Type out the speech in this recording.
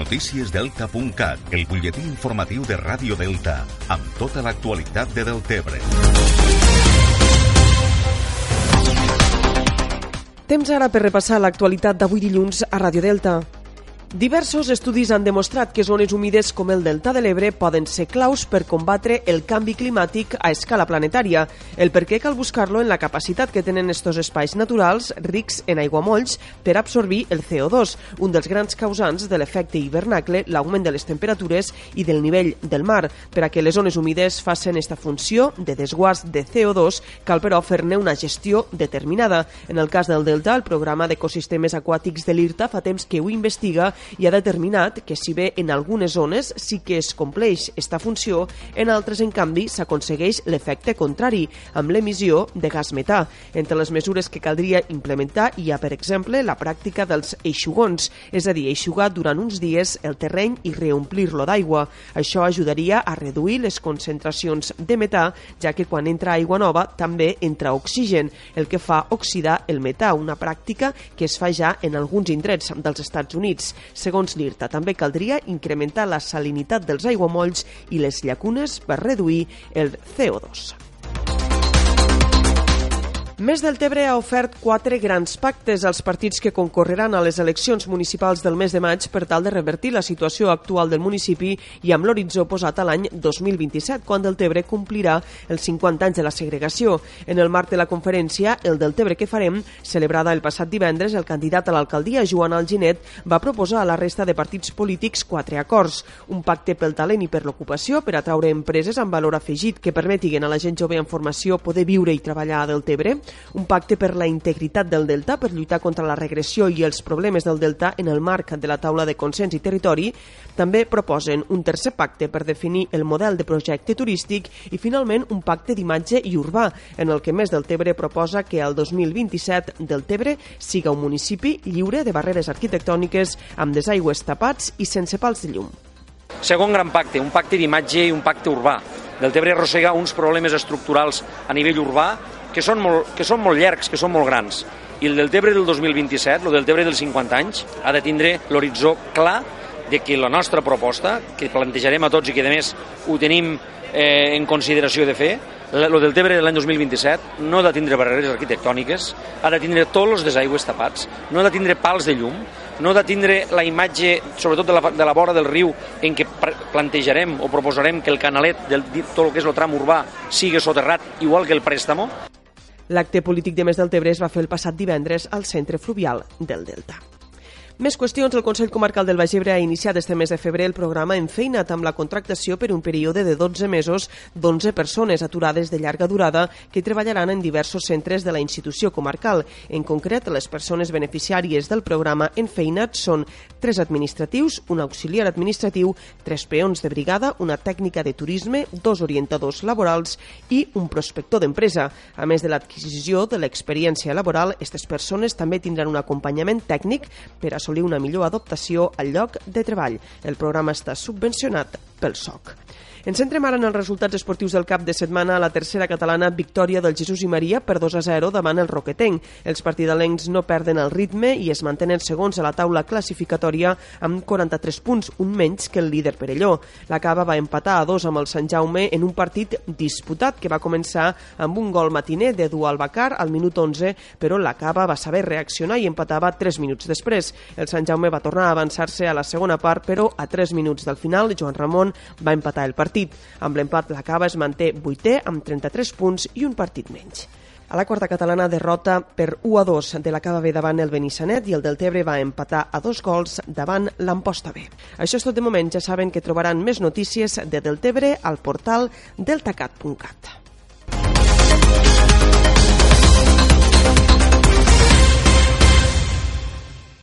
Noticiesdelta.cat, el butlletí informatiu de Ràdio Delta, amb tota l'actualitat de Deltebre. Temps ara per repassar l'actualitat d'avui dilluns a Ràdio Delta. Diversos estudis han demostrat que zones humides com el Delta de l'Ebre poden ser claus per combatre el canvi climàtic a escala planetària. El per què cal buscar-lo en la capacitat que tenen estos espais naturals rics en aiguamolls per absorbir el CO2, un dels grans causants de l'efecte hivernacle, l'augment de les temperatures i del nivell del mar. Per a que les zones humides facin esta funció de desguàs de CO2, cal però fer-ne una gestió determinada. En el cas del Delta, el programa d'ecosistemes aquàtics de l'IRTA fa temps que ho investiga i ha determinat que si bé en algunes zones sí que es compleix esta funció, en altres, en canvi, s'aconsegueix l'efecte contrari, amb l'emissió de gas metà. Entre les mesures que caldria implementar hi ha, per exemple, la pràctica dels eixugons, és a dir, eixugar durant uns dies el terreny i reomplir-lo d'aigua. Això ajudaria a reduir les concentracions de metà, ja que quan entra aigua nova també entra oxigen, el que fa oxidar el metà, una pràctica que es fa ja en alguns indrets dels Estats Units. Segons l'IRTA, també caldria incrementar la salinitat dels aiguamolls i les llacunes per reduir el CO2. Més del Tebre ha ofert quatre grans pactes als partits que concorreran a les eleccions municipals del mes de maig per tal de revertir la situació actual del municipi i amb l'horitzó posat a l'any 2027, quan del Tebre complirà els 50 anys de la segregació. En el marc de la conferència El del Tebre que farem, celebrada el passat divendres, el candidat a l'alcaldia, Joan Alginet, va proposar a la resta de partits polítics quatre acords. Un pacte pel talent i per l'ocupació per atraure empreses amb valor afegit que permetin a la gent jove en formació poder viure i treballar a del Tebre, un pacte per la integritat del Delta per lluitar contra la regressió i els problemes del Delta en el marc de la taula de consens i territori, també proposen un tercer pacte per definir el model de projecte turístic i finalment un pacte d'imatge i urbà en el que Més del Tebre proposa que el 2027 del Tebre siga un municipi lliure de barreres arquitectòniques amb desaigües tapats i sense pals de llum. Segon gran pacte, un pacte d'imatge i un pacte urbà. Del Tebre arrossega uns problemes estructurals a nivell urbà que són molt, que són molt llargs, que són molt grans. I el del Tebre del 2027, el del Tebre dels 50 anys, ha de tindre l'horitzó clar de que la nostra proposta, que plantejarem a tots i que a més ho tenim eh, en consideració de fer, el del Tebre de l'any 2027 no ha de tindre barreres arquitectòniques, ha de tindre tots els desaigües tapats, no ha de tindre pals de llum, no ha de tindre la imatge, sobretot de la, de la vora del riu, en què plantejarem o proposarem que el canalet, del, tot el que és el tram urbà, sigui soterrat, igual que el préstamo. L'acte polític de Més del Tebre es va fer el passat divendres al centre fluvial del Delta. Més qüestions. El Consell Comarcal del Baix Ebre ha iniciat este mes de febrer el programa Enfeina't amb la contractació per un període de 12 mesos d'11 persones aturades de llarga durada que treballaran en diversos centres de la institució comarcal. En concret, les persones beneficiàries del programa Enfeina't són tres administratius, un auxiliar administratiu, tres peons de brigada, una tècnica de turisme, dos orientadors laborals i un prospector d'empresa. A més de l'adquisició de l'experiència laboral, aquestes persones també tindran un acompanyament tècnic per assolir assolir una millor adaptació al lloc de treball. El programa està subvencionat pel SOC. Ens centrem ara en els resultats esportius del cap de setmana a la tercera catalana victòria del Jesús i Maria per 2 a 0 davant el Roquetenc. Els partidalencs no perden el ritme i es mantenen segons a la taula classificatòria amb 43 punts, un menys que el líder Perelló. La Cava va empatar a dos amb el Sant Jaume en un partit disputat que va començar amb un gol matiner de Dual Bacar al minut 11, però la Cava va saber reaccionar i empatava 3 minuts després. El Sant Jaume va tornar a avançar-se a la segona part, però a 3 minuts del final Joan Ramon va empatar el partit partit. Amb l'empat, la Cava es manté vuitè amb 33 punts i un partit menys. A la quarta catalana derrota per 1 a 2 de la Cava B davant el Benissanet i el del Tebre va empatar a dos gols davant l'Amposta B. Això és tot de moment, ja saben que trobaran més notícies de Deltebre al portal deltacat.cat.